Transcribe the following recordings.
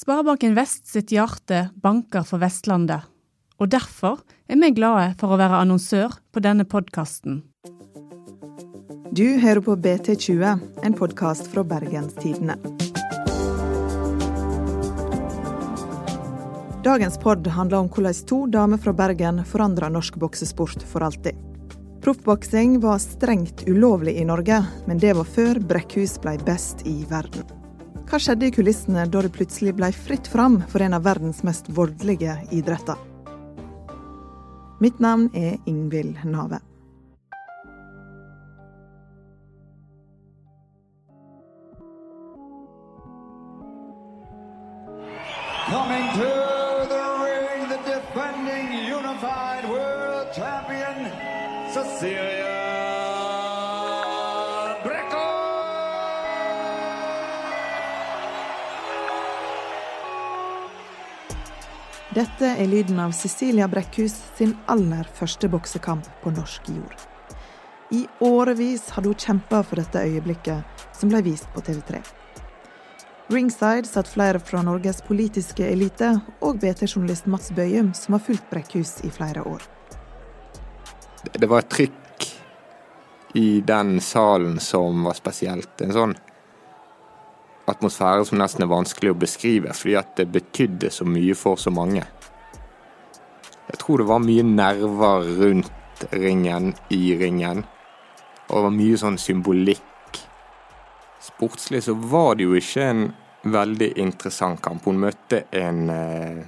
Sparebanken Vest sitt hjerte banker for Vestlandet, og derfor er vi glade for å være annonsør på denne podkasten. Du hører på BT20, en podkast fra Bergenstidene. Dagens pod handler om hvordan to damer fra Bergen forandra norsk boksesport for alltid. Proffboksing var strengt ulovlig i Norge, men det var før Brekkhus ble best i verden. Hva skjedde i kulissene da det plutselig ble fritt fram for en av verdens mest voldelige idretter? Mitt navn er Ingvild Nave. Coming to the ring, the defending unified world champion, Cecilia Dette er lyden av Cecilia Brekkhus sin aller første boksekamp på norsk jord. I årevis hadde hun kjempa for dette øyeblikket, som ble vist på TV3. Ringside satt flere fra Norges politiske elite og BT-journalist Mats Bøyum, som har fulgt Brekkhus i flere år. Det var et trykk i den salen som var spesielt. En sånn atmosfære som nesten er vanskelig å beskrive, fordi at det betydde så mye for så mange. Tror det var mye nerver rundt ringen, i ringen, og det var mye sånn symbolikk. Sportslig så var det jo ikke en veldig interessant kamp. Hun møtte en eh,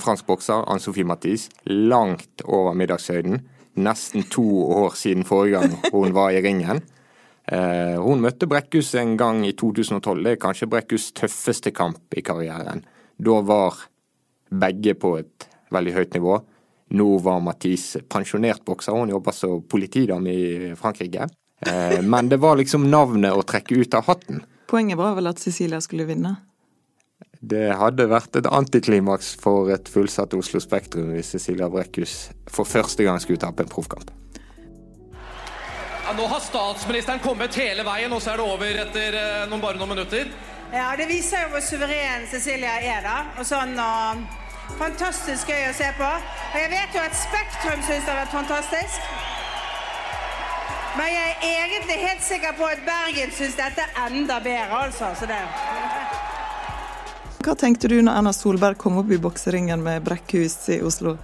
fransk bokser, Ann-Sofie Mathis, langt over middagshøyden. Nesten to år siden forrige gang hun var i ringen. Eh, hun møtte Brekkhus en gang i 2012. Det er kanskje Brekkhus tøffeste kamp i karrieren. Da var begge på et veldig høyt nivå. Nå var Mathis pensjonert bokser, hun jobber som politidame i Frankrike. Eh, men det var liksom navnet å trekke ut av hatten. Poenget var vel at Cecilia skulle vinne? Det hadde vært et antiklimaks for et fullsatt Oslo Spektrum hvis Cecilia Brekkhus for første gang skulle tape en proffkamp. Ja, nå har statsministeren kommet hele veien, og så er det over etter eh, noen, bare noen minutter. Ja, det viser jo hvor suveren Cecilia er, da. Og sånn og Fantastisk gøy å se på. Og jeg vet jo at Spektrum syns det har vært fantastisk. Men jeg er egentlig helt sikker på at Bergen syns dette er enda bedre, altså. Så det... Hva tenkte du når Erna Solberg kom opp i bokseringen med Brekkhus i Oslo?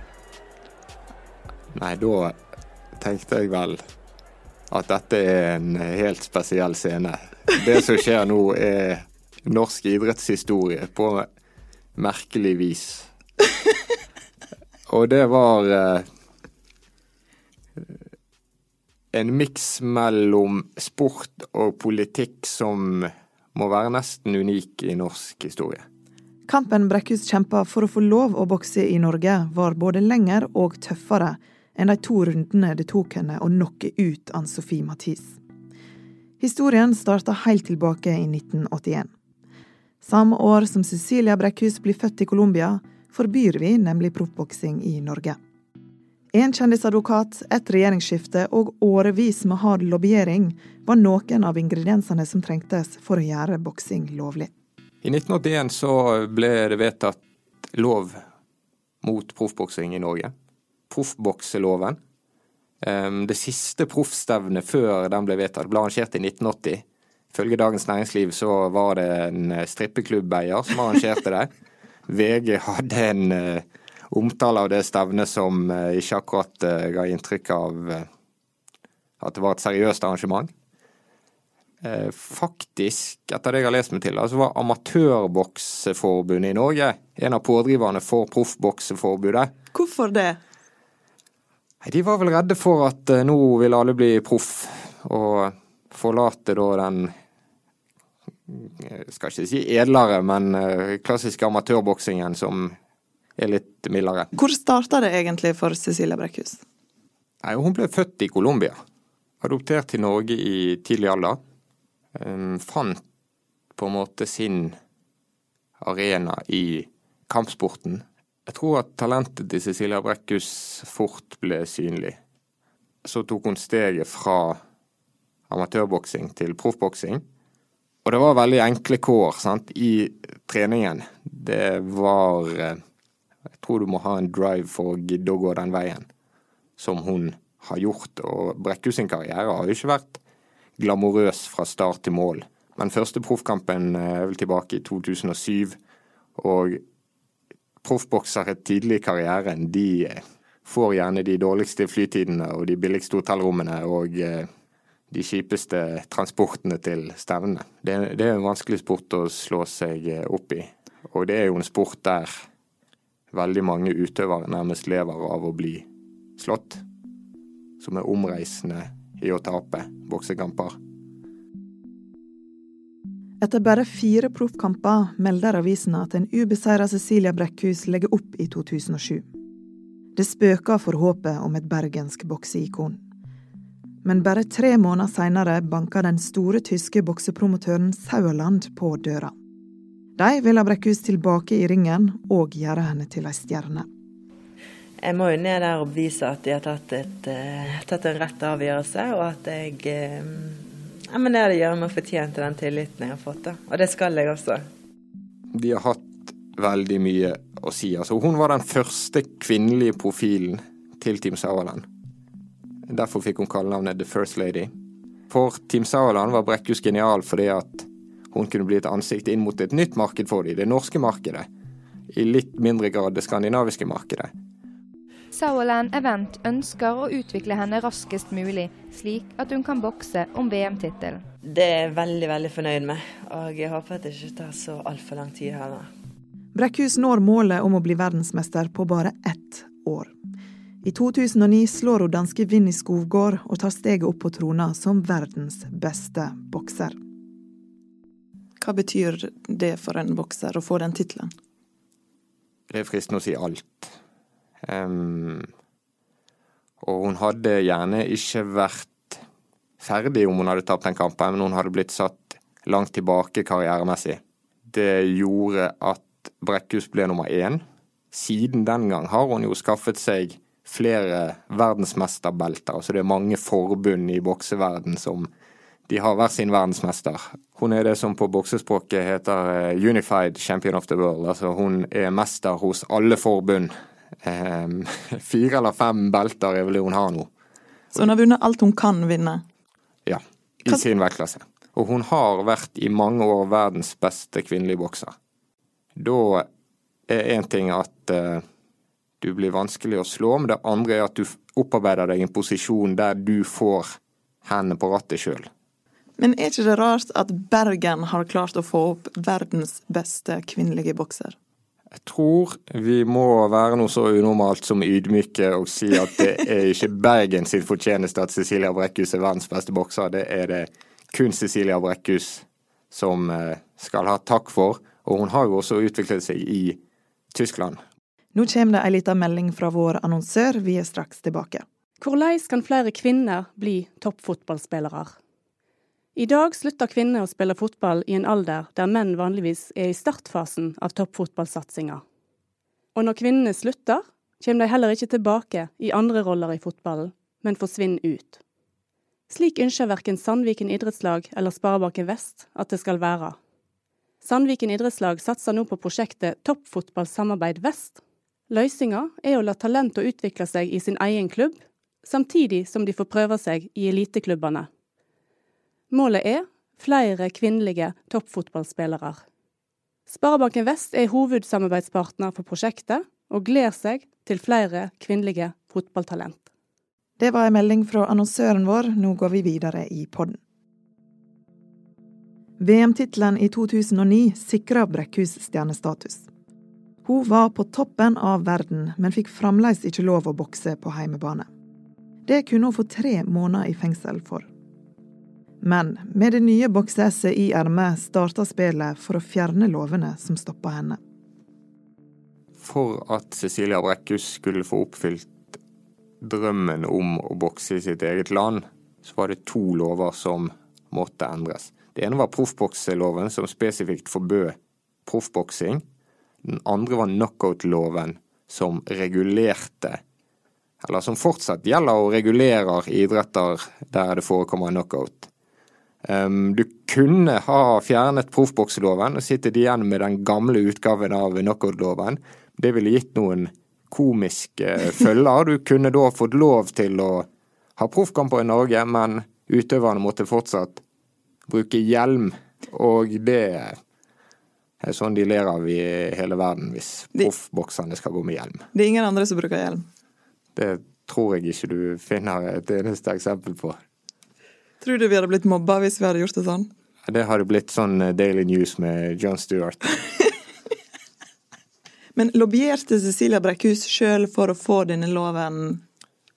Nei, da tenkte jeg vel at dette er en helt spesiell scene. Det som skjer nå, er norsk idrettshistorie på merkelig vis. Og det var eh, en miks mellom sport og politikk som må være nesten unik i norsk historie. Kampen Brekkhus kjempa for å få lov å bokse i Norge, var både lengre og tøffere enn de to rundene det tok henne å knocke ut Ann-Sofie Mathis. Historien starta helt tilbake i 1981. Samme år som Cecilia Brekkhus blir født i Colombia, forbyr vi nemlig proffboksing i Norge. En kjendisadvokat, et regjeringsskifte og årevis med hard lobbyering var noen av ingrediensene som trengtes for å gjøre boksing lovlig. I 1981 så ble det vedtatt lov mot proffboksing i Norge. Proffbokseloven. Det siste proffstevnet før den ble vedtatt, ble arrangert i 1980. Ifølge Dagens Næringsliv så var det en strippeklubbeier som arrangerte det. VG hadde en uh, omtale av det stevnet som uh, ikke akkurat uh, ga inntrykk av at det var et seriøst arrangement. faktisk, etter det jeg har lest meg til, så altså var Amatørbokseforbundet i Norge en av pådriverne for proffbokseforbudet. Hvorfor det? De var vel redde for at nå vil alle bli proff, og forlate da den jeg skal ikke si edlere, men klassiske amatørboksingen som er litt mildere. Hvor starta det egentlig for Cecilia Brekkhus? Nei, Hun ble født i Colombia. Adoptert til Norge i tidlig alder. Um, fant på en måte sin arena i kampsporten. Jeg tror at talentet til Cecilia Brekkhus fort ble synlig. Så tok hun steget fra amatørboksing til proffboksing. Og det var veldig enkle kår sant, i treningen. Det var eh, Jeg tror du må ha en drive for å gidde å gå den veien som hun har gjort. Og Brekkhus sin karriere har jo ikke vært glamorøs fra start til mål. Men første proffkampen er vel tilbake i 2007. Og proffboksere tidlig i karrieren, de får gjerne de dårligste flytidene og de billigste hotellrommene og eh, de kjipeste transportene til stevnene. Det, det, er en vanskelig sport å slå seg opp i. Og det er jo en sport der veldig mange utøvere nærmest lever av å bli slått. Som er omreisende i å tape boksekamper. Etter bare fire proffkamper melder avisene at en ubeseira Cecilia Brekkhus legger opp i 2007. Det spøker for håpet om et bergensk bokseikon. Men bare tre måneder seinere banka den store tyske boksepromotøren Sauerland på døra. De vil ha Brekkhus tilbake i ringen og gjøre henne til ei stjerne. Jeg må jo ned der og bevise at de har tatt, et, uh, tatt en rett avgjørelse, og at jeg uh, ja, men det er det gjør meg fortjent til den tilliten jeg har fått. Da. Og det skal jeg også. De har hatt veldig mye å si. Altså, hun var den første kvinnelige profilen til Team Sauerland. Derfor fikk hun kallenavnet The First Lady. For Team Sauerland var Brekkhus genial fordi at hun kunne bli et ansikt inn mot et nytt marked for dem, det norske markedet. I litt mindre grad det skandinaviske markedet. Sauerland Event ønsker å utvikle henne raskest mulig, slik at hun kan bokse om VM-tittelen. Det er jeg veldig veldig fornøyd med, og jeg håper at det ikke tar så altfor lang tid heller. Brekkhus når målet om å bli verdensmester på bare ett år. I 2009 slår hun danske Vinni Skovgård og tar steget opp på trona som verdens beste bokser. Hva betyr det for en bokser å få den tittelen? Det er fristende å si alt. Um, og hun hadde gjerne ikke vært ferdig om hun hadde tapt den kampen, men hun hadde blitt satt langt tilbake karrieremessig. Det gjorde at Brekkhus ble nummer én. Siden den gang har hun jo skaffet seg flere verdensmesterbelter. Altså det er mange forbund i bokseverden som de har hver sin verdensmester. Hun er det som på boksespråket heter eh, Unified Champion of the World. Altså hun er mester hos alle forbund. Um, fire eller fem belter er vel det hun har nå. Så hun har vunnet alt hun kan vinne? Ja, i Hva? sin vektklasse. Og hun har vært i mange år verdens beste kvinnelige bokser. Da er én ting at uh, du blir vanskelig å slå, men det andre er at du opparbeider deg en posisjon der du får hendene på rattet sjøl. Men er ikke det rart at Bergen har klart å få opp verdens beste kvinnelige bokser? Jeg tror vi må være noe så unormalt som ydmyke og si at det er ikke Bergen sin fortjeneste at Cecilia Brekkhus er verdens beste bokser. Det er det kun Cecilia Brekkhus som eh, skal ha takk for. Og hun har jo også utviklet seg i Tyskland. Nå kommer det ei lita melding fra vår annonsør. Vi er straks tilbake. Hvordan kan flere kvinner bli toppfotballspillere? I dag slutter kvinner å spille fotball i en alder der menn vanligvis er i startfasen av toppfotballsatsinga. Og når kvinnene slutter, kommer de heller ikke tilbake i andre roller i fotballen, men forsvinner ut. Slik ønsker verken Sandviken idrettslag eller Sparebanken Vest at det skal være. Sandviken idrettslag satser nå på prosjektet Toppfotballsamarbeid Vest. Løsninga er å la talenter utvikle seg i sin egen klubb, samtidig som de får prøve seg i eliteklubbene. Målet er flere kvinnelige toppfotballspillere. Sparebanken Vest er hovedsamarbeidspartner for prosjektet, og gleder seg til flere kvinnelige fotballtalent. Det var en melding fra annonsøren vår, nå går vi videre i podden. VM-tittelen i 2009 sikra Brekkhus stjernestatus. Hun var på toppen av verden, men fikk fremdeles ikke lov å bokse på heimebane. Det kunne hun få tre måneder i fengsel for. Men med det nye bokseesset i ermet starta spillet for å fjerne lovene som stoppa henne. For at Cecilia Brekkhus skulle få oppfylt drømmen om å bokse i sitt eget land, så var det to lover som måtte endres. Det ene var proffbokseloven, som spesifikt forbød proffboksing. Den andre var knockout-loven, som regulerte Eller som fortsatt gjelder og regulerer idretter der det forekommer knockout. Um, du kunne ha fjernet proffbokseloven og sittet igjen med den gamle utgaven av knockout-loven. Det ville gitt noen komiske følger. Du kunne da fått lov til å ha proffkamper i Norge, men utøverne måtte fortsatt bruke hjelm. Og det er sånn de ler av i hele verden, hvis proffbokserne skal gå med hjelm. Det er ingen andre som bruker hjelm? Det tror jeg ikke du finner et eneste eksempel på. Tror du vi hadde blitt mobba hvis vi hadde gjort det sånn? Det hadde blitt sånn eh, Daily News med John Stewart. Men lobbyerte Cecilia Brekkhus sjøl for å få denne loven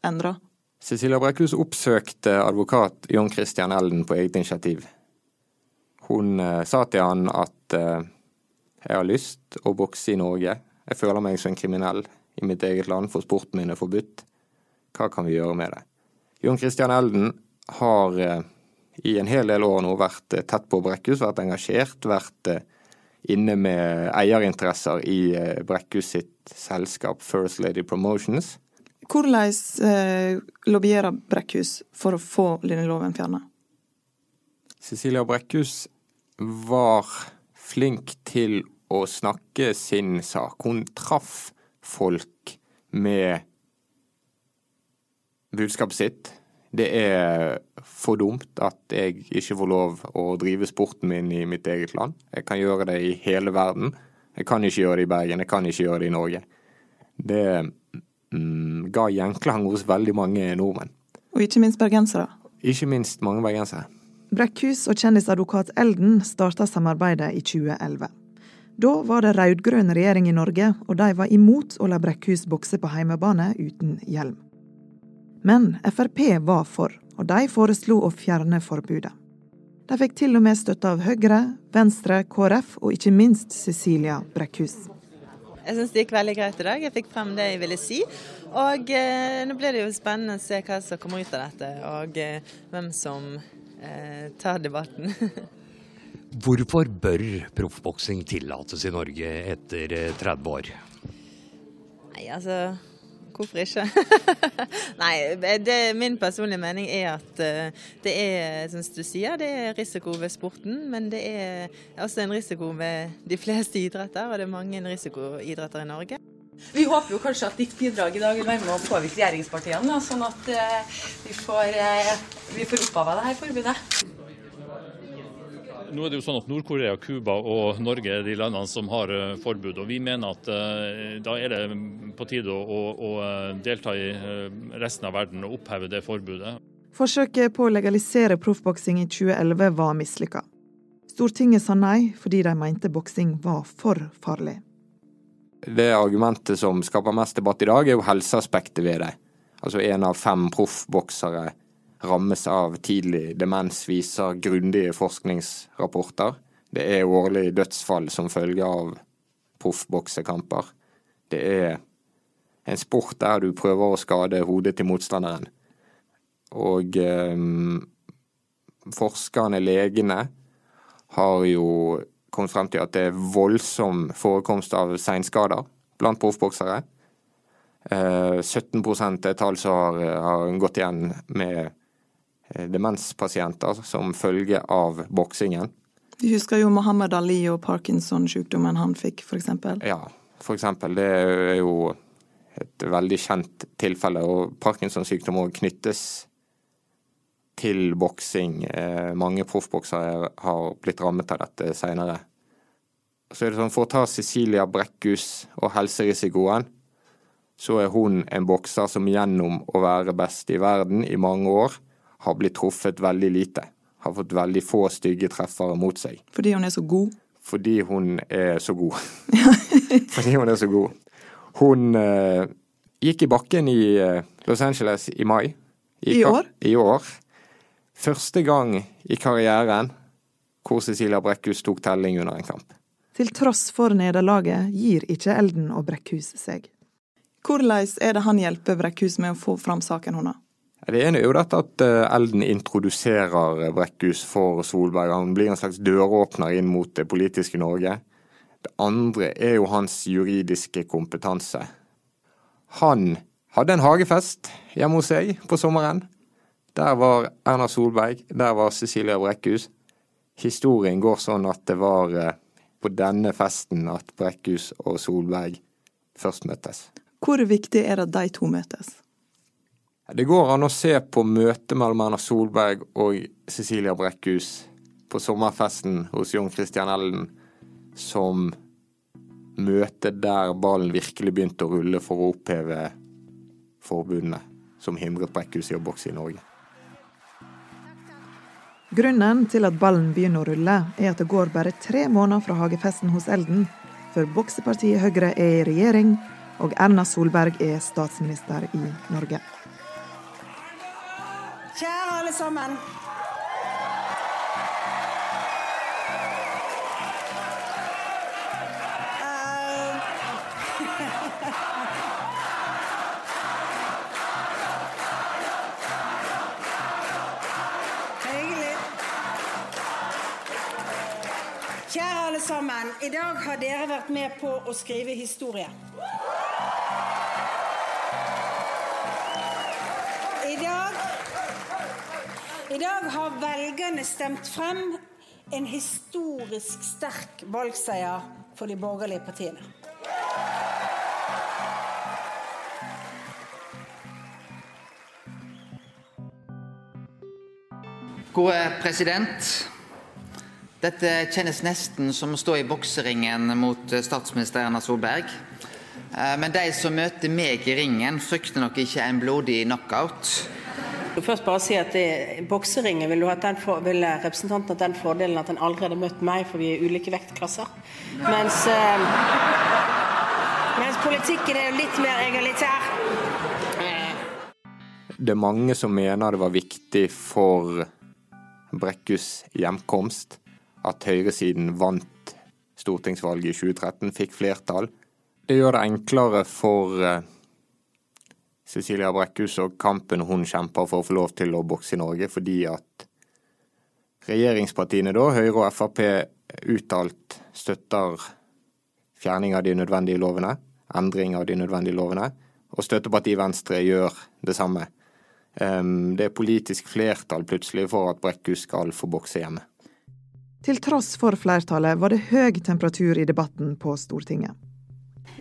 endra? Cecilia Brekkhus oppsøkte advokat John Christian Elden på eget initiativ. Hun eh, sa til han at eh, jeg har lyst å bokse i Norge. Jeg føler meg som en kriminell i mitt eget land, for sporten min er forbudt. Hva kan vi gjøre med det? Jon Christian Elden har eh, i en hel del år nå vært eh, tett på Brekkhus, vært engasjert, vært eh, inne med eierinteresser i Brekkhus sitt selskap First Lady Promotions. Hvordan eh, lobbyerer Brekkhus for å få denne loven fjerna? Cecilia Brekkhus var flink til å snakke sin sak. Hun traff folk med budskapet sitt det er for dumt at jeg ikke får lov å drive sporten min i mitt eget land. Jeg kan gjøre det i hele verden. Jeg kan ikke gjøre det i Bergen, jeg kan ikke gjøre det i Norge. Det mm, ga gjenklang hos veldig mange nordmenn. Og ikke minst bergensere. Ikke minst mange bergensere. Brekkhus og kjendisadvokat Elden starta samarbeidet i 2011. Da var det rød-grønn regjering i Norge, og de var imot å la Brekkhus bokse på heimebane uten hjelm. Men Frp var for, og de foreslo å fjerne forbudet. De fikk til og med støtte av Høyre, Venstre, KrF og ikke minst Cecilia Brekkhus. Jeg syns det gikk veldig greit i dag. Jeg fikk frem det jeg ville si. Og eh, nå blir det jo spennende å se hva som kommer ut av dette, og eh, hvem som eh, ta debatten. Hvorfor bør proffboksing tillates i Norge etter 30 eh, år? Nei, altså Hvorfor ikke? Nei, det, min personlige mening er at uh, det er, som du sier, det er risiko ved sporten. Men det er også en risiko ved de fleste idretter, og det er mange risikoidretter i Norge. Vi håper jo kanskje at ditt bidrag i dag vil være med å påvirke regjeringspartiene, sånn at uh, vi får, uh, vi får opphava det her forbudet. Nå er det jo sånn at Nord-Korea, Cuba og Norge er de landene som har uh, forbud. og Vi mener at da er det på tide å, å, å eh, delta i resten av verden og oppheve det forbudet. Forsøket på å legalisere proffboksing i 2011 var mislykka. Stortinget sa nei fordi de mente boksing var for farlig. Det argumentet som skaper mest debatt i dag, er jo helseaspektet ved det. Altså en av fem proffboksere rammes av tidlig demens, viser grundige forskningsrapporter. Det er årlig dødsfall som følge av proffboksekamper. Det er en sport der du prøver å skade hodet til motstanderen. Og eh, forskerne, legene, har jo kommet frem til at det er voldsom forekomst av seinskader blant proffboksere. Eh, 17 er tall som har, har gått igjen med Eh, demenspasienter som følge av boksingen. Vi husker jo Mohammed Ali og Parkinson-sykdommen han fikk, f.eks. Ja, f.eks. Det er jo et veldig kjent tilfelle. Og Parkinson-sykdom knyttes til boksing. Eh, mange proffboksere har blitt rammet av dette senere. Så er det sånn, For å ta Cecilia Brekkhus og helserisikoen, så er hun en bokser som gjennom å være best i verden i mange år, har blitt truffet veldig lite. Har fått veldig få stygge treffere mot seg. Fordi hun er så god? Fordi hun er så god. Fordi hun er så god. Hun uh, gikk i bakken i uh, Los Angeles i mai. I, I år? I år. Første gang i karrieren hvor Cecilia Brekkhus tok telling under en kamp. Til tross for nederlaget gir ikke Elden og Brekkhus seg. Hvordan er det han hjelper Brekkhus med å få fram saken hennes? Det ene er jo dette at eh, Elden introduserer Brekkhus for Solberg. Han blir en slags døråpner inn mot det politiske Norge. Det andre er jo hans juridiske kompetanse. Han hadde en hagefest hjemme hos seg på sommeren. Der var Erna Solberg, der var Cecilia Brekkhus. historien går sånn at det var eh, på denne festen at Brekkhus og Solberg først møttes. Hvor viktig er det at de to møtes? Det går an å se på møtet mellom Erna Solberg og Cecilia Brekkhus på sommerfesten hos John Christian Ellen som møtet der ballen virkelig begynte å rulle for å oppheve forbudene som hindret Brekkhus i å bokse i Norge. Grunnen til at ballen begynner å rulle, er at det går bare tre måneder fra hagefesten hos Elden før boksepartiet Høyre er i regjering og Erna Solberg er statsminister i Norge. Kjære alle sammen. Kjære alle sammen. I dag har dere vært med på å skrive historie. I dag, I dag har velgerne stemt frem en historisk sterk valgseier for de borgerlige partiene. Gode president. Dette kjennes nesten som å stå i bokseringen mot eh, statsminister Erna Solberg. Eh, Men de som møter meg i ringen, frykter nok ikke en blodig knockout. Du først bare si at i bokseringen ville, du hatt den for, ville representanten hatt den fordelen at han aldri hadde møtt meg, for vi er i ulike vektklasser. Mens, eh, mens politikken er jo litt mer egalitær. Det er mange som mener det var viktig for Brekkhus' hjemkomst at høyresiden vant stortingsvalget i 2013, fikk flertall. Det gjør det enklere for eh, Cecilia Brekkhus og kampen hun kjemper for å få lov til å bokse i Norge, fordi at regjeringspartiene da, Høyre og Frp, uttalt støtter fjerning av de nødvendige lovene, endring av de nødvendige lovene, og støttepartiet Venstre gjør det samme. Det er politisk flertall plutselig for at Brekkhus skal få bokse hjemme. Til tross for flertallet var det høy temperatur i debatten på Stortinget.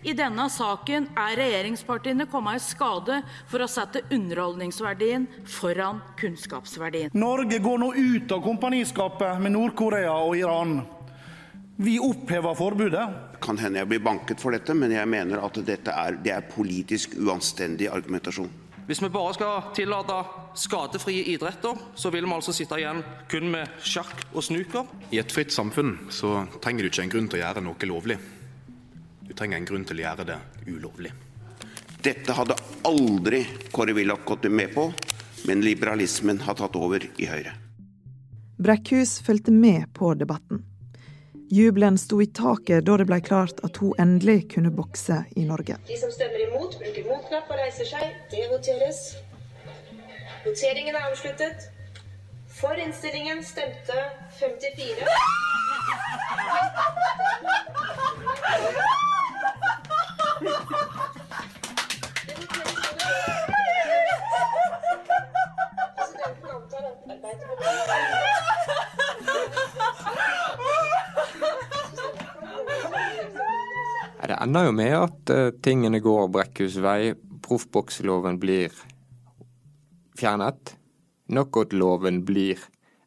I denne saken er regjeringspartiene kommet i skade for å sette underholdningsverdien foran kunnskapsverdien. Norge går nå ut av kompaniskapet med Nord-Korea og Iran. Vi opphever forbudet. Kan hende jeg blir banket for dette, men jeg mener at dette er, det er politisk uanstendig argumentasjon. Hvis vi bare skal tillate skadefrie idretter, så vil vi altså sitte igjen kun med sjakk og snooker. I et fritt samfunn så trenger du ikke en grunn til å gjøre noe lovlig. Du trenger en grunn til å gjøre det ulovlig. Dette hadde aldri Kåre Willoch gått med på, men liberalismen har tatt over i Høyre. Brekkhus fulgte med på debatten. Jubelen sto i taket da det ble klart at hun endelig kunne bokse i Norge. De som stemmer imot, bruker motknapp og reiser seg. Det voteres. Voteringen er avsluttet. For innstillingen stemte 54. Presidenten antar at Nei, Det ender jo med at uh, tingene går Brekkhus vei. Proffbokseloven blir fjernet. Knockout-loven blir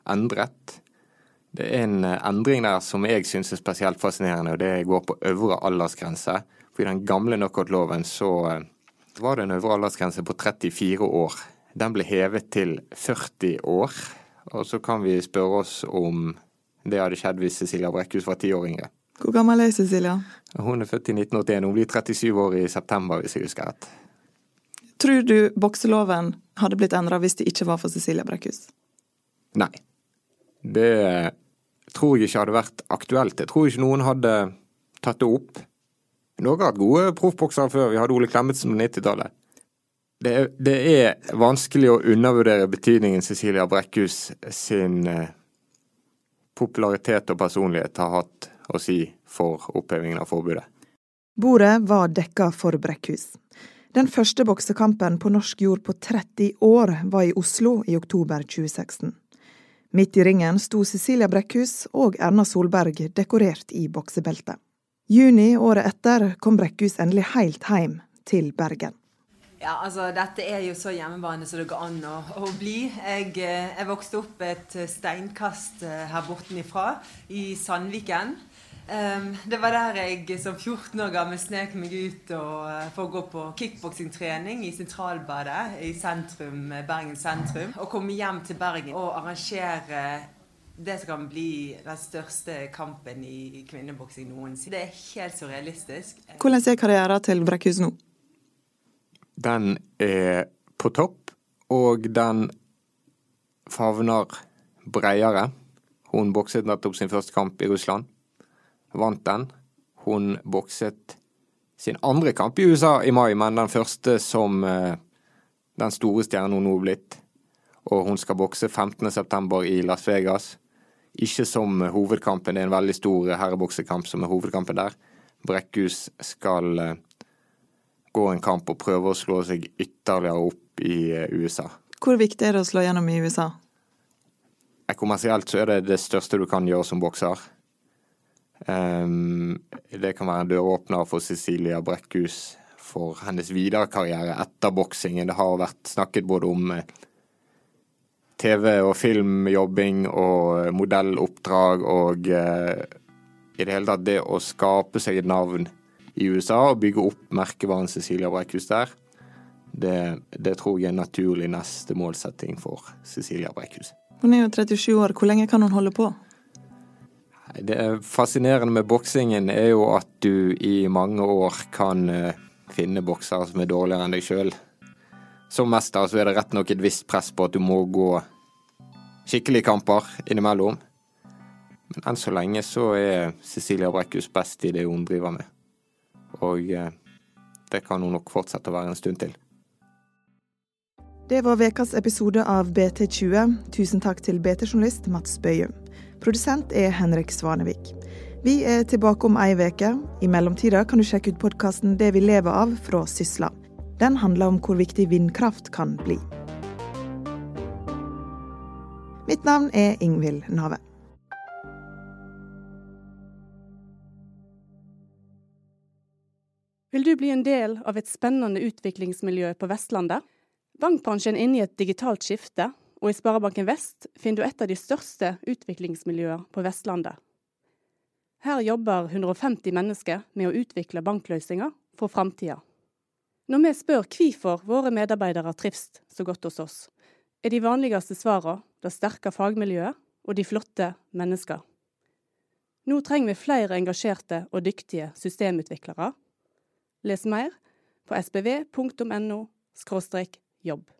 endret. Det er en eh, endring der som jeg syns er spesielt fascinerende, og det går på øvre aldersgrense. For i den gamle knockout-loven så eh, var det en øvre aldersgrense på 34 år. Den ble hevet til 40 år. Og så kan vi spørre oss om det hadde skjedd hvis Cecilia Brekkhus var ti år yngre. Hvor gammel er Cecilia? Hun er født i 1981. Hun blir 37 år i september, hvis jeg husker rett. Tror du bokseloven hadde blitt endra hvis det ikke var for Cecilia Brekkhus? Nei. Det tror jeg ikke hadde vært aktuelt. Jeg tror ikke noen hadde tatt det opp. Norge har hatt gode proffboksere før. Vi hadde Ole Klemetsen på 90-tallet. Det, det er vanskelig å undervurdere betydningen Cecilia Brekkhus sin eh, popularitet og personlighet har hatt å si for opphevingen av forbudet. Bordet var dekka for Brekkhus. Den første boksekampen på norsk jord på 30 år var i Oslo i oktober 2016. Midt i ringen sto Cecilia Brekkhus og Erna Solberg dekorert i boksebeltet. Juni året etter kom Brekkhus endelig helt hjem til Bergen. Ja, altså Dette er jo så hjemmebane som det går an å, å bli. Jeg, eh, jeg, vokste opp et steinkast her her bortenifra, i Sandviken. Um, det var der jeg som 14 år gammel snek meg ut og, uh, for å gå på kickboksingtrening i Sentralbadet i sentrum, Bergen sentrum. Og komme hjem til Bergen og arrangere det som kan bli den største kampen i kvinneboksing noensinne. Det er helt surrealistisk. Hvordan er karrieren til Brekkhus nå? Den er på topp, og den favner bredere. Hun bokset nettopp sin første kamp i Russland vant den. Hun bokset sin andre kamp i USA i mai, men den første som eh, den store stjernen hun nå er blitt. Og hun skal bokse 15.9. i Las Vegas. Ikke som hovedkampen, det er en veldig stor herreboksekamp som er hovedkampen der. Brekkhus skal eh, gå en kamp og prøve å slå seg ytterligere opp i eh, USA. Hvor viktig er det å slå gjennom i USA? Kommersielt så er det det største du kan gjøre som bokser. Um, det kan være en døråpner for Cecilia Brekkhus for hennes videre karriere etter boksingen. Det har vært snakket både om eh, TV- og filmjobbing og eh, modelloppdrag og uh, i det hele tatt det å skape seg et navn i USA og bygge opp merkevaren Cecilia Brekkhus der, det, det tror jeg er en naturlig neste målsetting for Cecilia Brekkhus. Hun er jo 37 år, hvor lenge kan hun holde på? Det fascinerende med boksingen er jo at du i mange år kan eh, finne boksere som er dårligere enn deg sjøl. Som mester så er det rett nok et visst press på at du må gå skikkelige kamper innimellom. Men enn så lenge så er Cecilia Brekkhus best i det hun driver med. Og eh, det kan hun nok fortsette å være en stund til. Det var ukas episode av BT20. Tusen takk til BT-journalist Mats Bøyum. Produsent er Henrik Svanevik. Vi er tilbake om ei uke. I mellomtida kan du sjekke ut podkasten Det vi lever av fra Sysla. Den handler om hvor viktig vindkraft kan bli. Mitt navn er Ingvild Nave. Vil du bli en del av et spennende utviklingsmiljø på Vestlandet? Bankbransjen er inne i et digitalt skifte, og i Sparebanken Vest finner du et av de største utviklingsmiljøene på Vestlandet. Her jobber 150 mennesker med å utvikle bankløsninger for framtida. Når vi spør hvorfor våre medarbeidere trives så godt hos oss, er de vanligste svarene det sterke fagmiljøet og de flotte mennesker. Nå trenger vi flere engasjerte og dyktige systemutviklere. Les mer på sbv.no jobb.